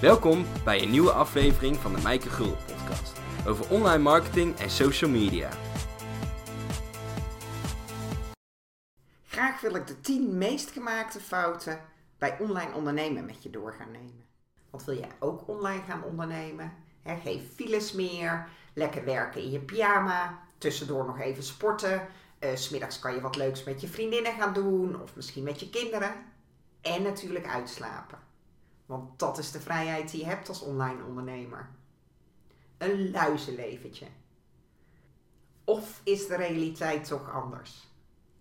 Welkom bij een nieuwe aflevering van de Mijke Gul podcast over online marketing en social media. Graag wil ik de 10 meest gemaakte fouten bij online ondernemen met je door gaan nemen. Want wil jij ook online gaan ondernemen? He, geen files meer, lekker werken in je pyjama, tussendoor nog even sporten. Uh, smiddags kan je wat leuks met je vriendinnen gaan doen of misschien met je kinderen. En natuurlijk uitslapen. Want dat is de vrijheid die je hebt als online ondernemer. Een luizenleventje. Of is de realiteit toch anders?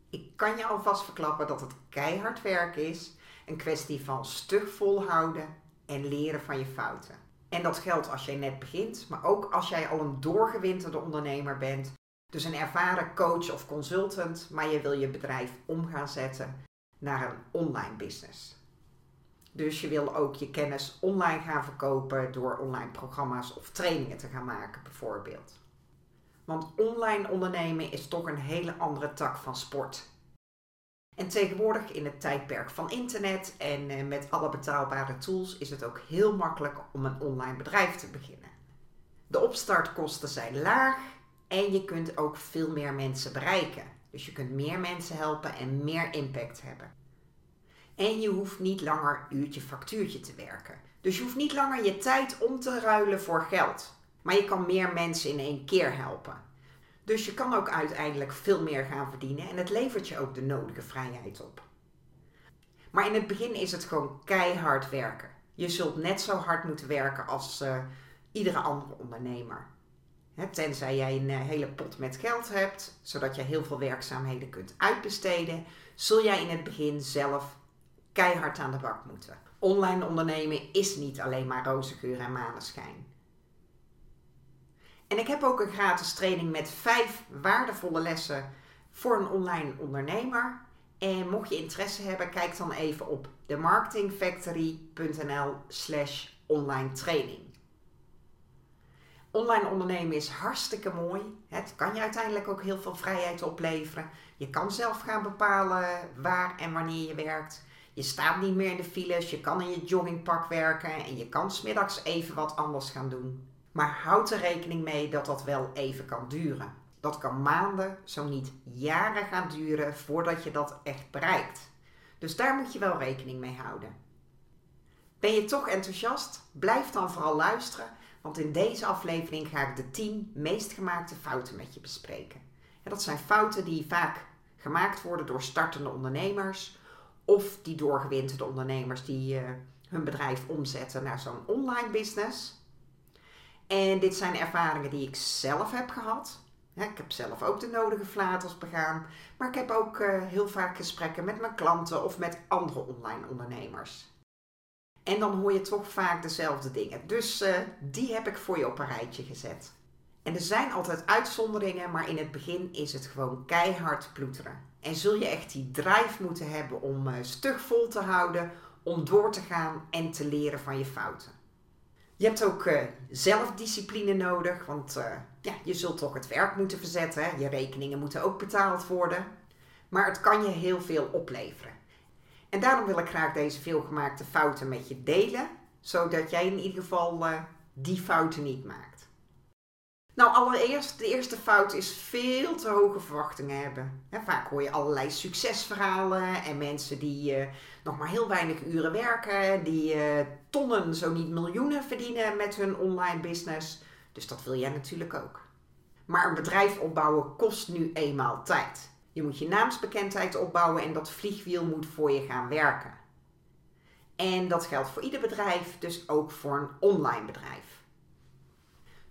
Ik kan je alvast verklappen dat het keihard werk is. Een kwestie van stug volhouden en leren van je fouten. En dat geldt als jij net begint, maar ook als jij al een doorgewinterde ondernemer bent. Dus een ervaren coach of consultant, maar je wil je bedrijf om gaan zetten naar een online business. Dus je wil ook je kennis online gaan verkopen door online programma's of trainingen te gaan maken, bijvoorbeeld. Want online ondernemen is toch een hele andere tak van sport. En tegenwoordig in het tijdperk van internet en eh, met alle betaalbare tools is het ook heel makkelijk om een online bedrijf te beginnen. De opstartkosten zijn laag en je kunt ook veel meer mensen bereiken. Dus je kunt meer mensen helpen en meer impact hebben. En je hoeft niet langer uurtje factuurtje te werken. Dus je hoeft niet langer je tijd om te ruilen voor geld. Maar je kan meer mensen in één keer helpen. Dus je kan ook uiteindelijk veel meer gaan verdienen en het levert je ook de nodige vrijheid op. Maar in het begin is het gewoon keihard werken. Je zult net zo hard moeten werken als uh, iedere andere ondernemer. tenzij jij een uh, hele pot met geld hebt, zodat je heel veel werkzaamheden kunt uitbesteden, zul jij in het begin zelf keihard aan de bak moeten. Online ondernemen is niet alleen maar roze geur en maneschijn. En ik heb ook een gratis training met vijf waardevolle lessen voor een online ondernemer. En mocht je interesse hebben, kijk dan even op themarketingfactory.nl slash online training. Online ondernemen is hartstikke mooi. Het kan je uiteindelijk ook heel veel vrijheid opleveren. Je kan zelf gaan bepalen waar en wanneer je werkt. Je staat niet meer in de files, je kan in je joggingpak werken en je kan smiddags even wat anders gaan doen. Maar houd er rekening mee dat dat wel even kan duren. Dat kan maanden, zo niet jaren gaan duren voordat je dat echt bereikt. Dus daar moet je wel rekening mee houden. Ben je toch enthousiast? Blijf dan vooral luisteren, want in deze aflevering ga ik de 10 meest gemaakte fouten met je bespreken. En dat zijn fouten die vaak gemaakt worden door startende ondernemers of die doorgewinterde ondernemers die uh, hun bedrijf omzetten naar zo'n online business. En dit zijn ervaringen die ik zelf heb gehad. ik heb zelf ook de nodige flaters begaan. Maar ik heb ook uh, heel vaak gesprekken met mijn klanten of met andere online ondernemers. En dan hoor je toch vaak dezelfde dingen. Dus uh, die heb ik voor je op een rijtje gezet. En er zijn altijd uitzonderingen, maar in het begin is het gewoon keihard ploeteren. En zul je echt die drive moeten hebben om uh, stug vol te houden, om door te gaan en te leren van je fouten. Je hebt ook uh, zelfdiscipline nodig, want uh, ja, je zult toch het werk moeten verzetten. Hè? Je rekeningen moeten ook betaald worden. Maar het kan je heel veel opleveren. En daarom wil ik graag deze veelgemaakte fouten met je delen, zodat jij in ieder geval die fouten niet maakt. Nou, allereerst, de eerste fout is veel te hoge verwachtingen hebben. vaak hoor je allerlei succesverhalen en mensen die uh, nog maar heel weinig uren werken, die uh, tonnen, zo niet miljoenen verdienen met hun online business. Dus dat wil jij natuurlijk ook. Maar een bedrijf opbouwen kost nu eenmaal tijd. Je moet je naamsbekendheid opbouwen en dat vliegwiel moet voor je gaan werken. En dat geldt voor ieder bedrijf, dus ook voor een online bedrijf.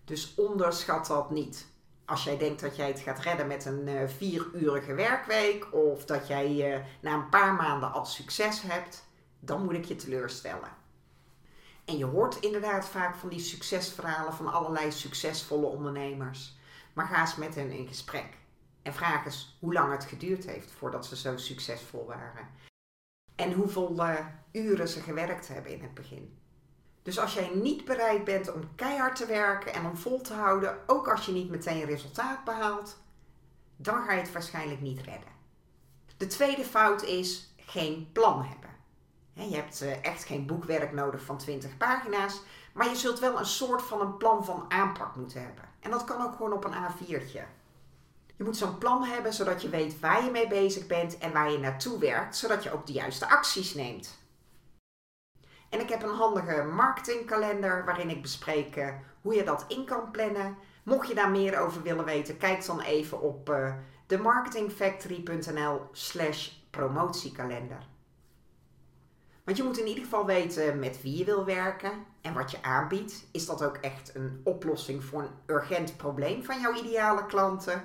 Dus onderschat dat niet. Als jij denkt dat jij het gaat redden met een uh, vierurige werkweek of dat jij uh, na een paar maanden al succes hebt, dan moet ik je teleurstellen. En je hoort inderdaad vaak van die succesverhalen van allerlei succesvolle ondernemers. Maar ga eens met hen in gesprek en vraag eens hoe lang het geduurd heeft voordat ze zo succesvol waren. En hoeveel uh, uren ze gewerkt hebben in het begin. Dus als jij niet bereid bent om keihard te werken en om vol te houden, ook als je niet meteen resultaat behaalt, dan ga je het waarschijnlijk niet redden. De tweede fout is geen plan hebben. je hebt eh, echt geen boekwerk nodig van 20 pagina's, maar je zult wel een soort van een plan van aanpak moeten hebben. En dat kan ook gewoon op een A4'tje. Je moet zo'n plan hebben zodat je weet waar je mee bezig bent en waar je naartoe werkt, zodat je ook de juiste acties neemt. En ik heb een handige marketingkalender waarin ik bespreek eh, hoe je dat in kan plannen. Mocht je daar meer over willen weten, kijk dan even op uh, themarketingfactory.nl slash promotiekalender. Want je moet in ieder geval weten met wie je wil werken en wat je aanbiedt. Is dat ook echt een oplossing voor een urgent probleem van jouw ideale klanten?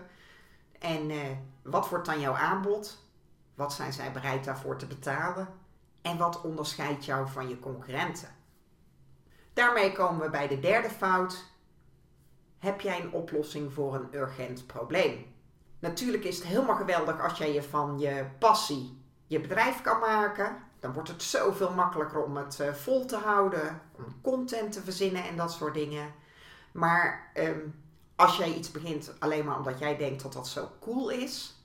En uh, wat wordt dan jouw aanbod? Wat zijn zij bereid daarvoor te betalen? En wat onderscheidt jou van je concurrenten? Daarmee komen we bij de derde fout. Heb jij een oplossing voor een urgent probleem? Natuurlijk is het helemaal geweldig als jij je van je passie je bedrijf kan maken. Dan wordt het zoveel makkelijker om het eh, vol te houden, om content te verzinnen en dat soort dingen. Maar ehm, als jij iets begint alleen maar omdat jij denkt dat dat zo cool is,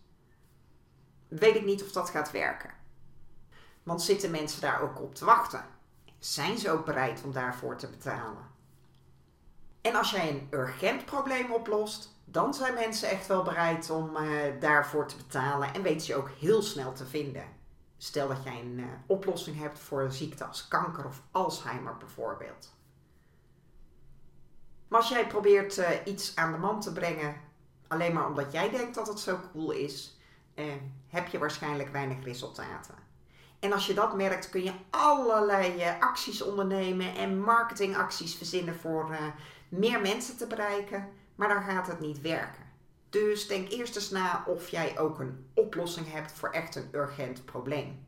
weet ik niet of dat gaat werken. Want zitten mensen daar ook op te wachten? Zijn ze ook bereid om daarvoor te betalen? En als jij een urgent probleem oplost, dan zijn mensen echt wel bereid om uh, daarvoor te betalen en weten je ook heel snel te vinden. Stel dat jij een uh, oplossing hebt voor een ziekte als kanker of Alzheimer bijvoorbeeld. Maar als jij probeert uh, iets aan de man te brengen, alleen maar omdat jij denkt dat het zo cool is, heb je waarschijnlijk weinig resultaten. En als je dat merkt, kun je allerlei uh, acties ondernemen en marketingacties verzinnen voor uh, meer mensen te bereiken, maar dan gaat het niet werken. Dus denk eerst eens na of jij ook een oplossing hebt voor echt een urgent probleem.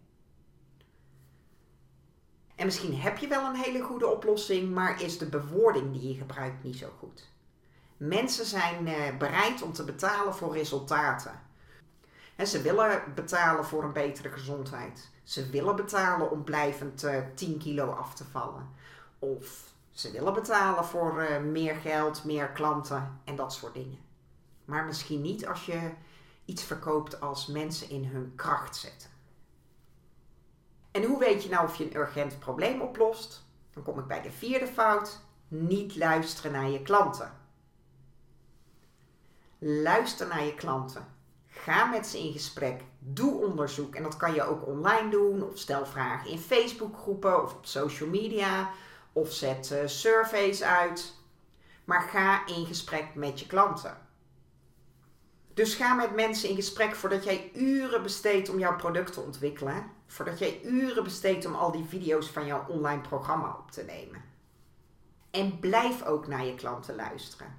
En misschien heb je wel een hele goede oplossing, maar is de bewoording die je gebruikt niet zo goed. Mensen zijn uh, bereid om te betalen voor resultaten. En ze willen betalen voor een betere gezondheid. Ze willen betalen om blijvend uh, 10 kilo af te vallen. Of ze willen betalen voor uh, meer geld, meer klanten en dat soort dingen. Maar misschien niet als je iets verkoopt als mensen in hun kracht zetten. En hoe weet je nou of je een urgent probleem oplost? Dan kom ik bij de vierde fout. Niet luisteren naar je klanten. Luister naar je klanten. Ga met ze in gesprek. Doe onderzoek. En dat kan je ook online doen. Of stel vragen in Facebookgroepen of op social media. Of zet uh, surveys uit. Maar ga in gesprek met je klanten. Dus ga met mensen in gesprek voordat jij uren besteedt om jouw product te ontwikkelen. Voordat jij uren besteedt om al die video's van jouw online programma op te nemen. En blijf ook naar je klanten luisteren.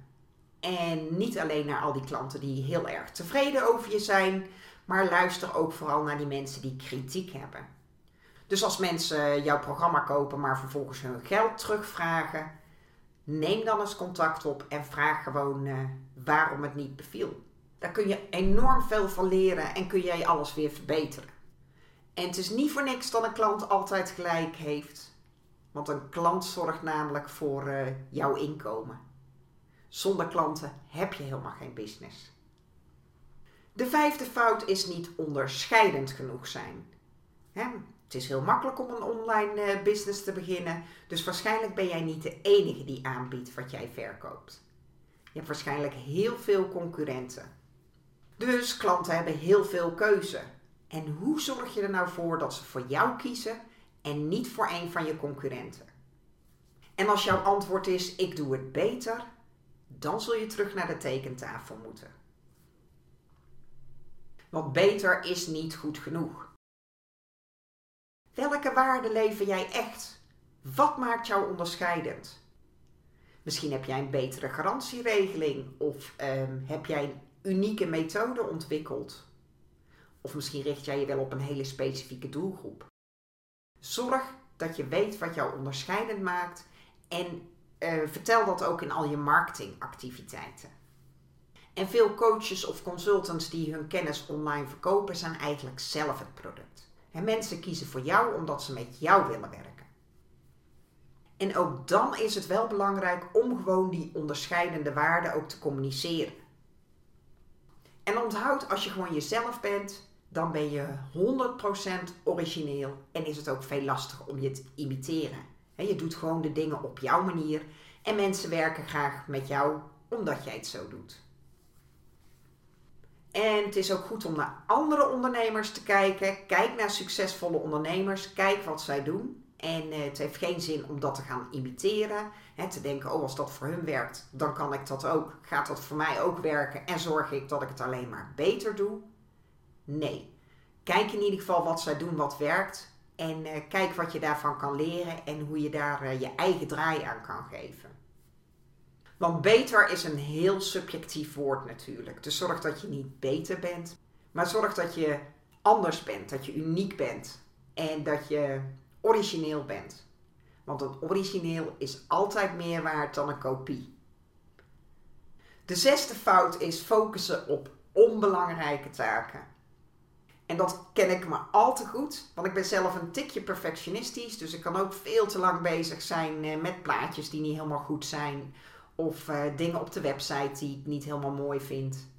En niet alleen naar al die klanten die heel erg tevreden over je zijn, maar luister ook vooral naar die mensen die kritiek hebben. Dus als mensen jouw programma kopen, maar vervolgens hun geld terugvragen, neem dan eens contact op en vraag gewoon uh, waarom het niet beviel. Daar kun je enorm veel van leren en kun jij alles weer verbeteren. En het is niet voor niks dat een klant altijd gelijk heeft. Want een klant zorgt namelijk voor uh, jouw inkomen. Zonder klanten heb je helemaal geen business. De vijfde fout is niet onderscheidend genoeg zijn. Hè? Het is heel makkelijk om een online uh, business te beginnen, dus waarschijnlijk ben jij niet de enige die aanbiedt wat jij verkoopt. Je hebt waarschijnlijk heel veel concurrenten. Dus klanten hebben heel veel keuze. En hoe zorg je er nou voor dat ze voor jou kiezen en niet voor een van je concurrenten? En als jouw antwoord is: ik doe het beter, dan zul je terug naar de tekentafel moeten. Want beter is niet goed genoeg. Welke waarde lever jij echt? Wat maakt jou onderscheidend? Misschien heb jij een betere garantieregeling of um, heb jij een unieke methode ontwikkeld. Of misschien richt jij je wel op een hele specifieke doelgroep. Zorg dat je weet wat jou onderscheidend maakt en uh, vertel dat ook in al je marketingactiviteiten. En veel coaches of consultants die hun kennis online verkopen, zijn eigenlijk zelf het product. En mensen kiezen voor jou omdat ze met jou willen werken. En ook dan is het wel belangrijk om gewoon die onderscheidende waarden ook te communiceren. En onthoud, als je gewoon jezelf bent, dan ben je 100% origineel en is het ook veel lastiger om je te imiteren. Je doet gewoon de dingen op jouw manier en mensen werken graag met jou omdat jij het zo doet. En het is ook goed om naar andere ondernemers te kijken. Kijk naar succesvolle ondernemers. Kijk wat zij doen. En eh, het heeft geen zin om dat te gaan imiteren. Hè, te denken, oh als dat voor hun werkt, dan kan ik dat ook. Gaat dat voor mij ook werken en zorg ik dat ik het alleen maar beter doe? Nee. Kijk in ieder geval wat zij doen, wat werkt. En uh, kijk wat je daarvan kan leren en hoe je daar uh, je eigen draai aan kan geven. Want beter is een heel subjectief woord natuurlijk. Dus zorg dat je niet beter bent, maar zorg dat je anders bent, dat je uniek bent en dat je origineel bent. Want een origineel is altijd meer waard dan een kopie. De zesde fout is focussen op onbelangrijke taken. En dat ken ik maar al te goed, want ik ben zelf een tikje perfectionistisch. Dus ik kan ook veel te lang bezig zijn eh, met plaatjes die niet helemaal goed zijn. Of uh, dingen op de website die ik niet helemaal mooi vind.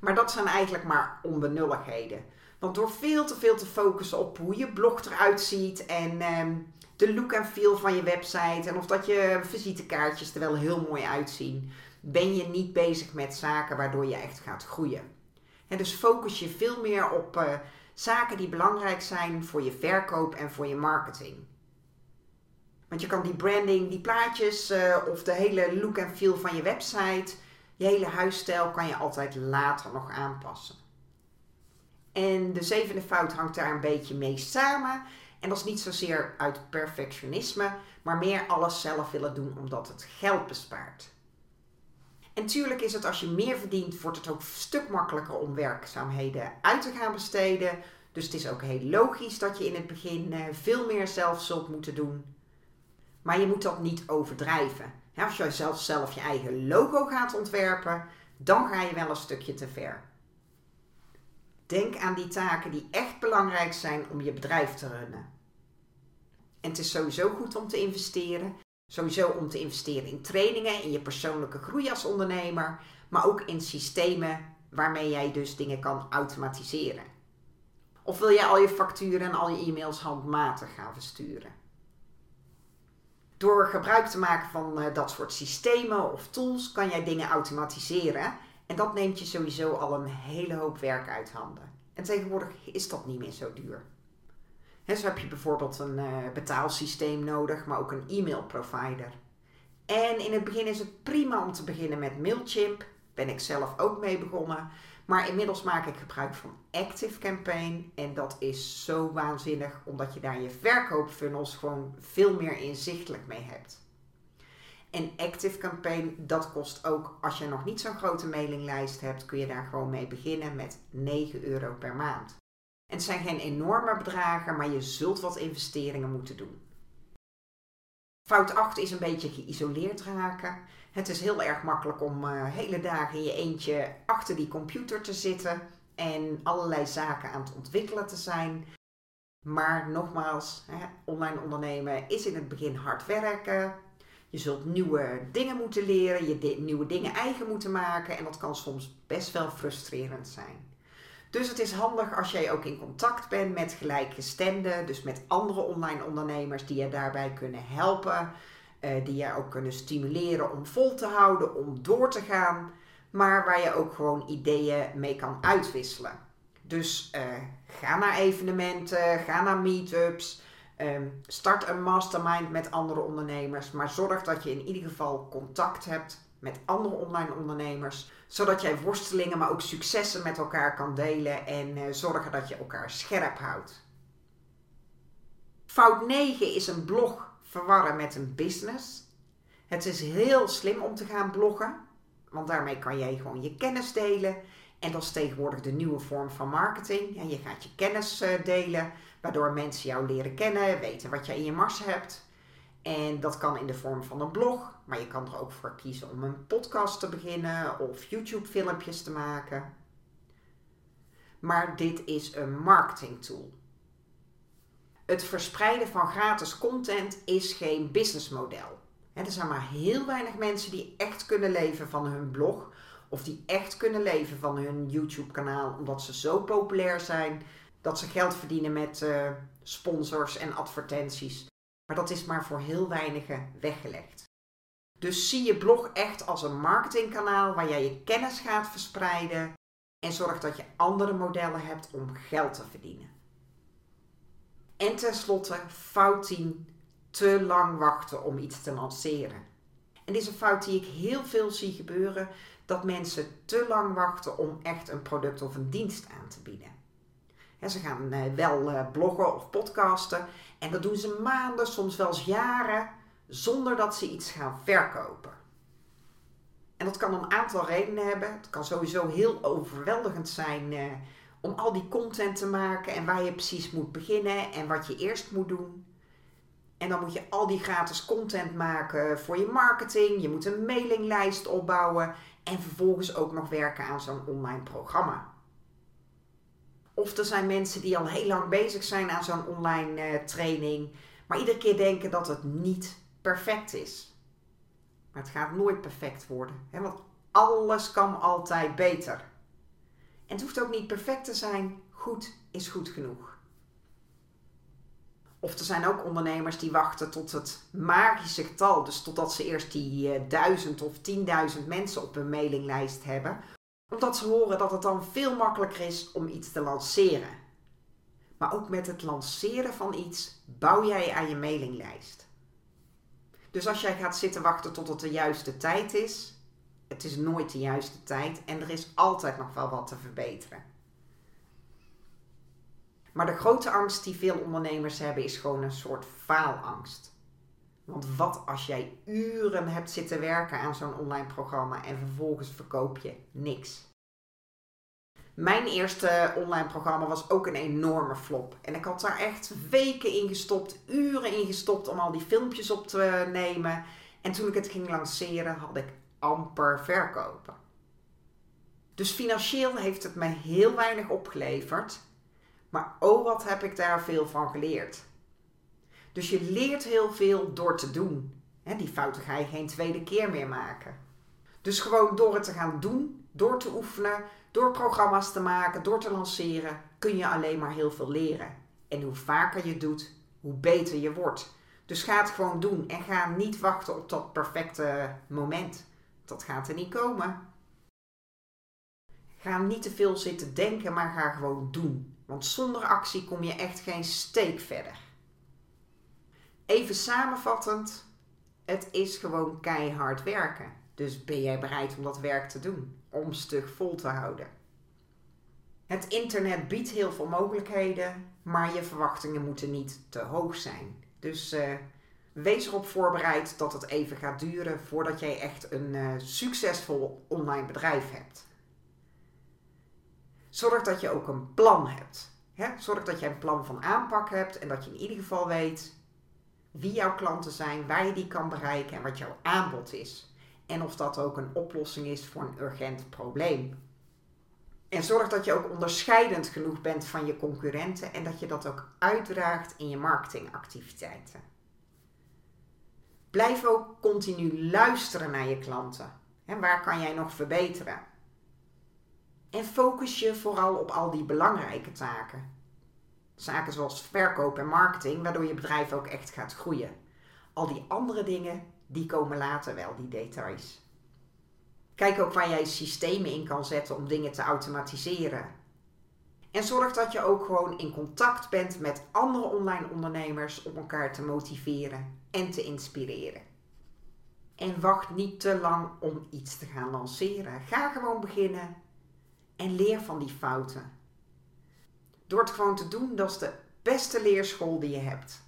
Maar dat zijn eigenlijk maar onbenulligheden. Want door veel te veel te focussen op hoe je blog eruit ziet en uh, de look en feel van je website en of dat je visitekaartjes er wel heel mooi uitzien, ben je niet bezig met zaken waardoor je echt gaat groeien. En dus focus je veel meer op uh, zaken die belangrijk zijn voor je verkoop en voor je marketing. Want je kan die branding, die plaatjes uh, of de hele look en feel van je website, je hele huisstijl kan je altijd later nog aanpassen. En de zevende fout hangt daar een beetje mee samen. En dat is niet zozeer uit perfectionisme, maar meer alles zelf willen doen omdat het geld bespaart. En tuurlijk is het als je meer verdient, wordt het ook een stuk makkelijker om werkzaamheden uit te gaan besteden. Dus het is ook heel logisch dat je in het begin eh, veel meer zelf zult moeten doen. Maar je moet dat niet overdrijven. Als je zelf, zelf je eigen logo gaat ontwerpen, dan ga je wel een stukje te ver. Denk aan die taken die echt belangrijk zijn om je bedrijf te runnen. En het is sowieso goed om te investeren. Sowieso om te investeren in trainingen, in je persoonlijke groei als ondernemer, maar ook in systemen waarmee jij dus dingen kan automatiseren. Of wil jij al je facturen en al je e-mails handmatig gaan versturen? Door gebruik te maken van uh, dat soort systemen of tools kan jij dingen automatiseren. En dat neemt je sowieso al een hele hoop werk uit handen. En tegenwoordig is dat niet meer zo duur. He, zo heb je bijvoorbeeld een uh, betaalsysteem nodig, maar ook een e-mail provider. En in het begin is het prima om te beginnen met Mailchimp. Ben ik zelf ook mee begonnen. Maar inmiddels maak ik gebruik van Active Campaign. En dat is zo waanzinnig, omdat je daar je verkoopfunnels gewoon veel meer inzichtelijk mee hebt. En Active Campaign, dat kost ook, als je nog niet zo'n grote mailinglijst hebt, kun je daar gewoon mee beginnen met 9 euro per maand. Het zijn geen enorme bedragen, maar je zult wat investeringen moeten doen. Fout 8 is een beetje geïsoleerd raken. Het is heel erg makkelijk om uh, hele dagen in je eentje achter die computer te zitten en allerlei zaken aan het ontwikkelen te zijn. Maar nogmaals, hè, online ondernemen is in het begin hard werken. Je zult nieuwe dingen moeten leren, je nieuwe dingen eigen moeten maken en dat kan soms best wel frustrerend zijn. Dus het is handig als jij ook in contact bent met gelijkgestemden, dus met andere online ondernemers die je daarbij kunnen helpen, uh, die je ook kunnen stimuleren om vol te houden, om door te gaan, maar waar je ook gewoon ideeën mee kan uitwisselen. Dus uh, ga naar evenementen, ga naar meetups, um, start een mastermind met andere ondernemers, maar zorg dat je in ieder geval contact hebt met andere online ondernemers, zodat jij worstelingen, maar ook successen met elkaar kan delen en uh, zorgen dat je elkaar scherp houdt. Fout 9 is een blog verwarren met een business. Het is heel slim om te gaan bloggen, want daarmee kan jij gewoon je kennis delen. En dat is tegenwoordig de nieuwe vorm van marketing. Je gaat je kennis uh, delen, waardoor mensen jou leren kennen, weten wat je in je mars hebt. En dat kan in de vorm van een blog, maar je kan er ook voor kiezen om een podcast te beginnen of YouTube-filmpjes te maken. Maar dit is een marketing tool. Het verspreiden van gratis content is geen businessmodel. Er zijn maar heel weinig mensen die echt kunnen leven van hun blog of die echt kunnen leven van hun YouTube-kanaal, omdat ze zo populair zijn dat ze geld verdienen met uh, sponsors en advertenties. Maar dat is maar voor heel weinigen weggelegd. Dus zie je blog echt als een marketingkanaal waar jij je kennis gaat verspreiden en zorg dat je andere modellen hebt om geld te verdienen. En tenslotte, fout 10, te lang wachten om iets te lanceren. En dit is een fout die ik heel veel zie gebeuren, dat mensen te lang wachten om echt een product of een dienst aan te bieden. Ze gaan eh, wel eh, bloggen of podcasten en dat doen ze maanden, soms wel jaren, zonder dat ze iets gaan verkopen. En dat kan een aantal redenen hebben. Het kan sowieso heel overweldigend zijn eh, om al die content te maken en waar je precies moet beginnen en wat je eerst moet doen. En dan moet je al die gratis content maken voor je marketing. Je moet een mailinglijst opbouwen en vervolgens ook nog werken aan zo'n online programma. Of er zijn mensen die al heel lang bezig zijn aan zo'n online uh, training, maar iedere keer denken dat het niet perfect is. Maar het gaat nooit perfect worden, hè? want alles kan altijd beter. En het hoeft ook niet perfect te zijn, goed is goed genoeg. Of er zijn ook ondernemers die wachten tot het magische getal, dus totdat ze eerst die uh, duizend of tienduizend mensen op hun mailinglijst hebben, omdat ze horen dat het dan veel makkelijker is om iets te lanceren. Maar ook met het lanceren van iets bouw jij aan je mailinglijst. Dus als jij gaat zitten wachten tot het de juiste tijd is, het is nooit de juiste tijd en er is altijd nog wel wat te verbeteren. Maar de grote angst die veel ondernemers hebben is gewoon een soort faalangst. Want wat als jij uren hebt zitten werken aan zo'n online programma en vervolgens verkoop je niks? Mijn eerste online programma was ook een enorme flop. En ik had daar echt weken in gestopt, uren in gestopt om al die filmpjes op te nemen. En toen ik het ging lanceren, had ik amper verkopen. Dus financieel heeft het me heel weinig opgeleverd. Maar oh, wat heb ik daar veel van geleerd. Dus je leert heel veel door te doen. die fouten ga je geen tweede keer meer maken. Dus gewoon door het te gaan doen, door te oefenen, door programma's te maken, door te lanceren, kun je alleen maar heel veel leren. En hoe vaker je doet, hoe beter je wordt. Dus ga het gewoon doen en ga niet wachten op dat perfecte moment. Dat gaat er niet komen. Ga niet te veel zitten denken, maar ga gewoon doen. Want zonder actie kom je echt geen steek verder. Even samenvattend, het is gewoon keihard werken. Dus ben jij bereid om dat werk te doen? Om stug vol te houden. Het internet biedt heel veel mogelijkheden, maar je verwachtingen moeten niet te hoog zijn. Dus uh, wees erop voorbereid dat het even gaat duren voordat jij echt een uh, succesvol online bedrijf hebt. Zorg dat je ook een plan hebt. Hè? Zorg dat je een plan van aanpak hebt en dat je in ieder geval weet wie jouw klanten zijn, waar je die kan bereiken en wat jouw aanbod is. En of dat ook een oplossing is voor een urgent probleem. En zorg dat je ook onderscheidend genoeg bent van je concurrenten en dat je dat ook uitdraagt in je marketingactiviteiten. Blijf ook continu luisteren naar je klanten. En waar kan jij nog verbeteren? En focus je vooral op al die belangrijke taken. Zaken zoals verkoop en marketing, waardoor je bedrijf ook echt gaat groeien. Al die andere dingen, die komen later wel, die details. Kijk ook waar jij systemen in kan zetten om dingen te automatiseren. En zorg dat je ook gewoon in contact bent met andere online ondernemers om elkaar te motiveren en te inspireren. En wacht niet te lang om iets te gaan lanceren. Ga gewoon beginnen en leer van die fouten. Door het gewoon te doen, dat is de beste leerschool die je hebt.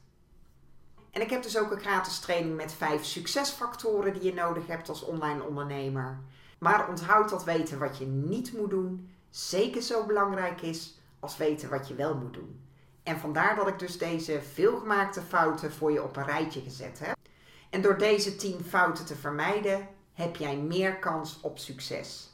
En ik heb dus ook een gratis training met vijf succesfactoren die je nodig hebt als online ondernemer. Maar onthoud dat weten wat je niet moet doen zeker zo belangrijk is als weten wat je wel moet doen. En vandaar dat ik dus deze veelgemaakte fouten voor je op een rijtje gezet heb. En door deze 10 fouten te vermijden, heb jij meer kans op succes.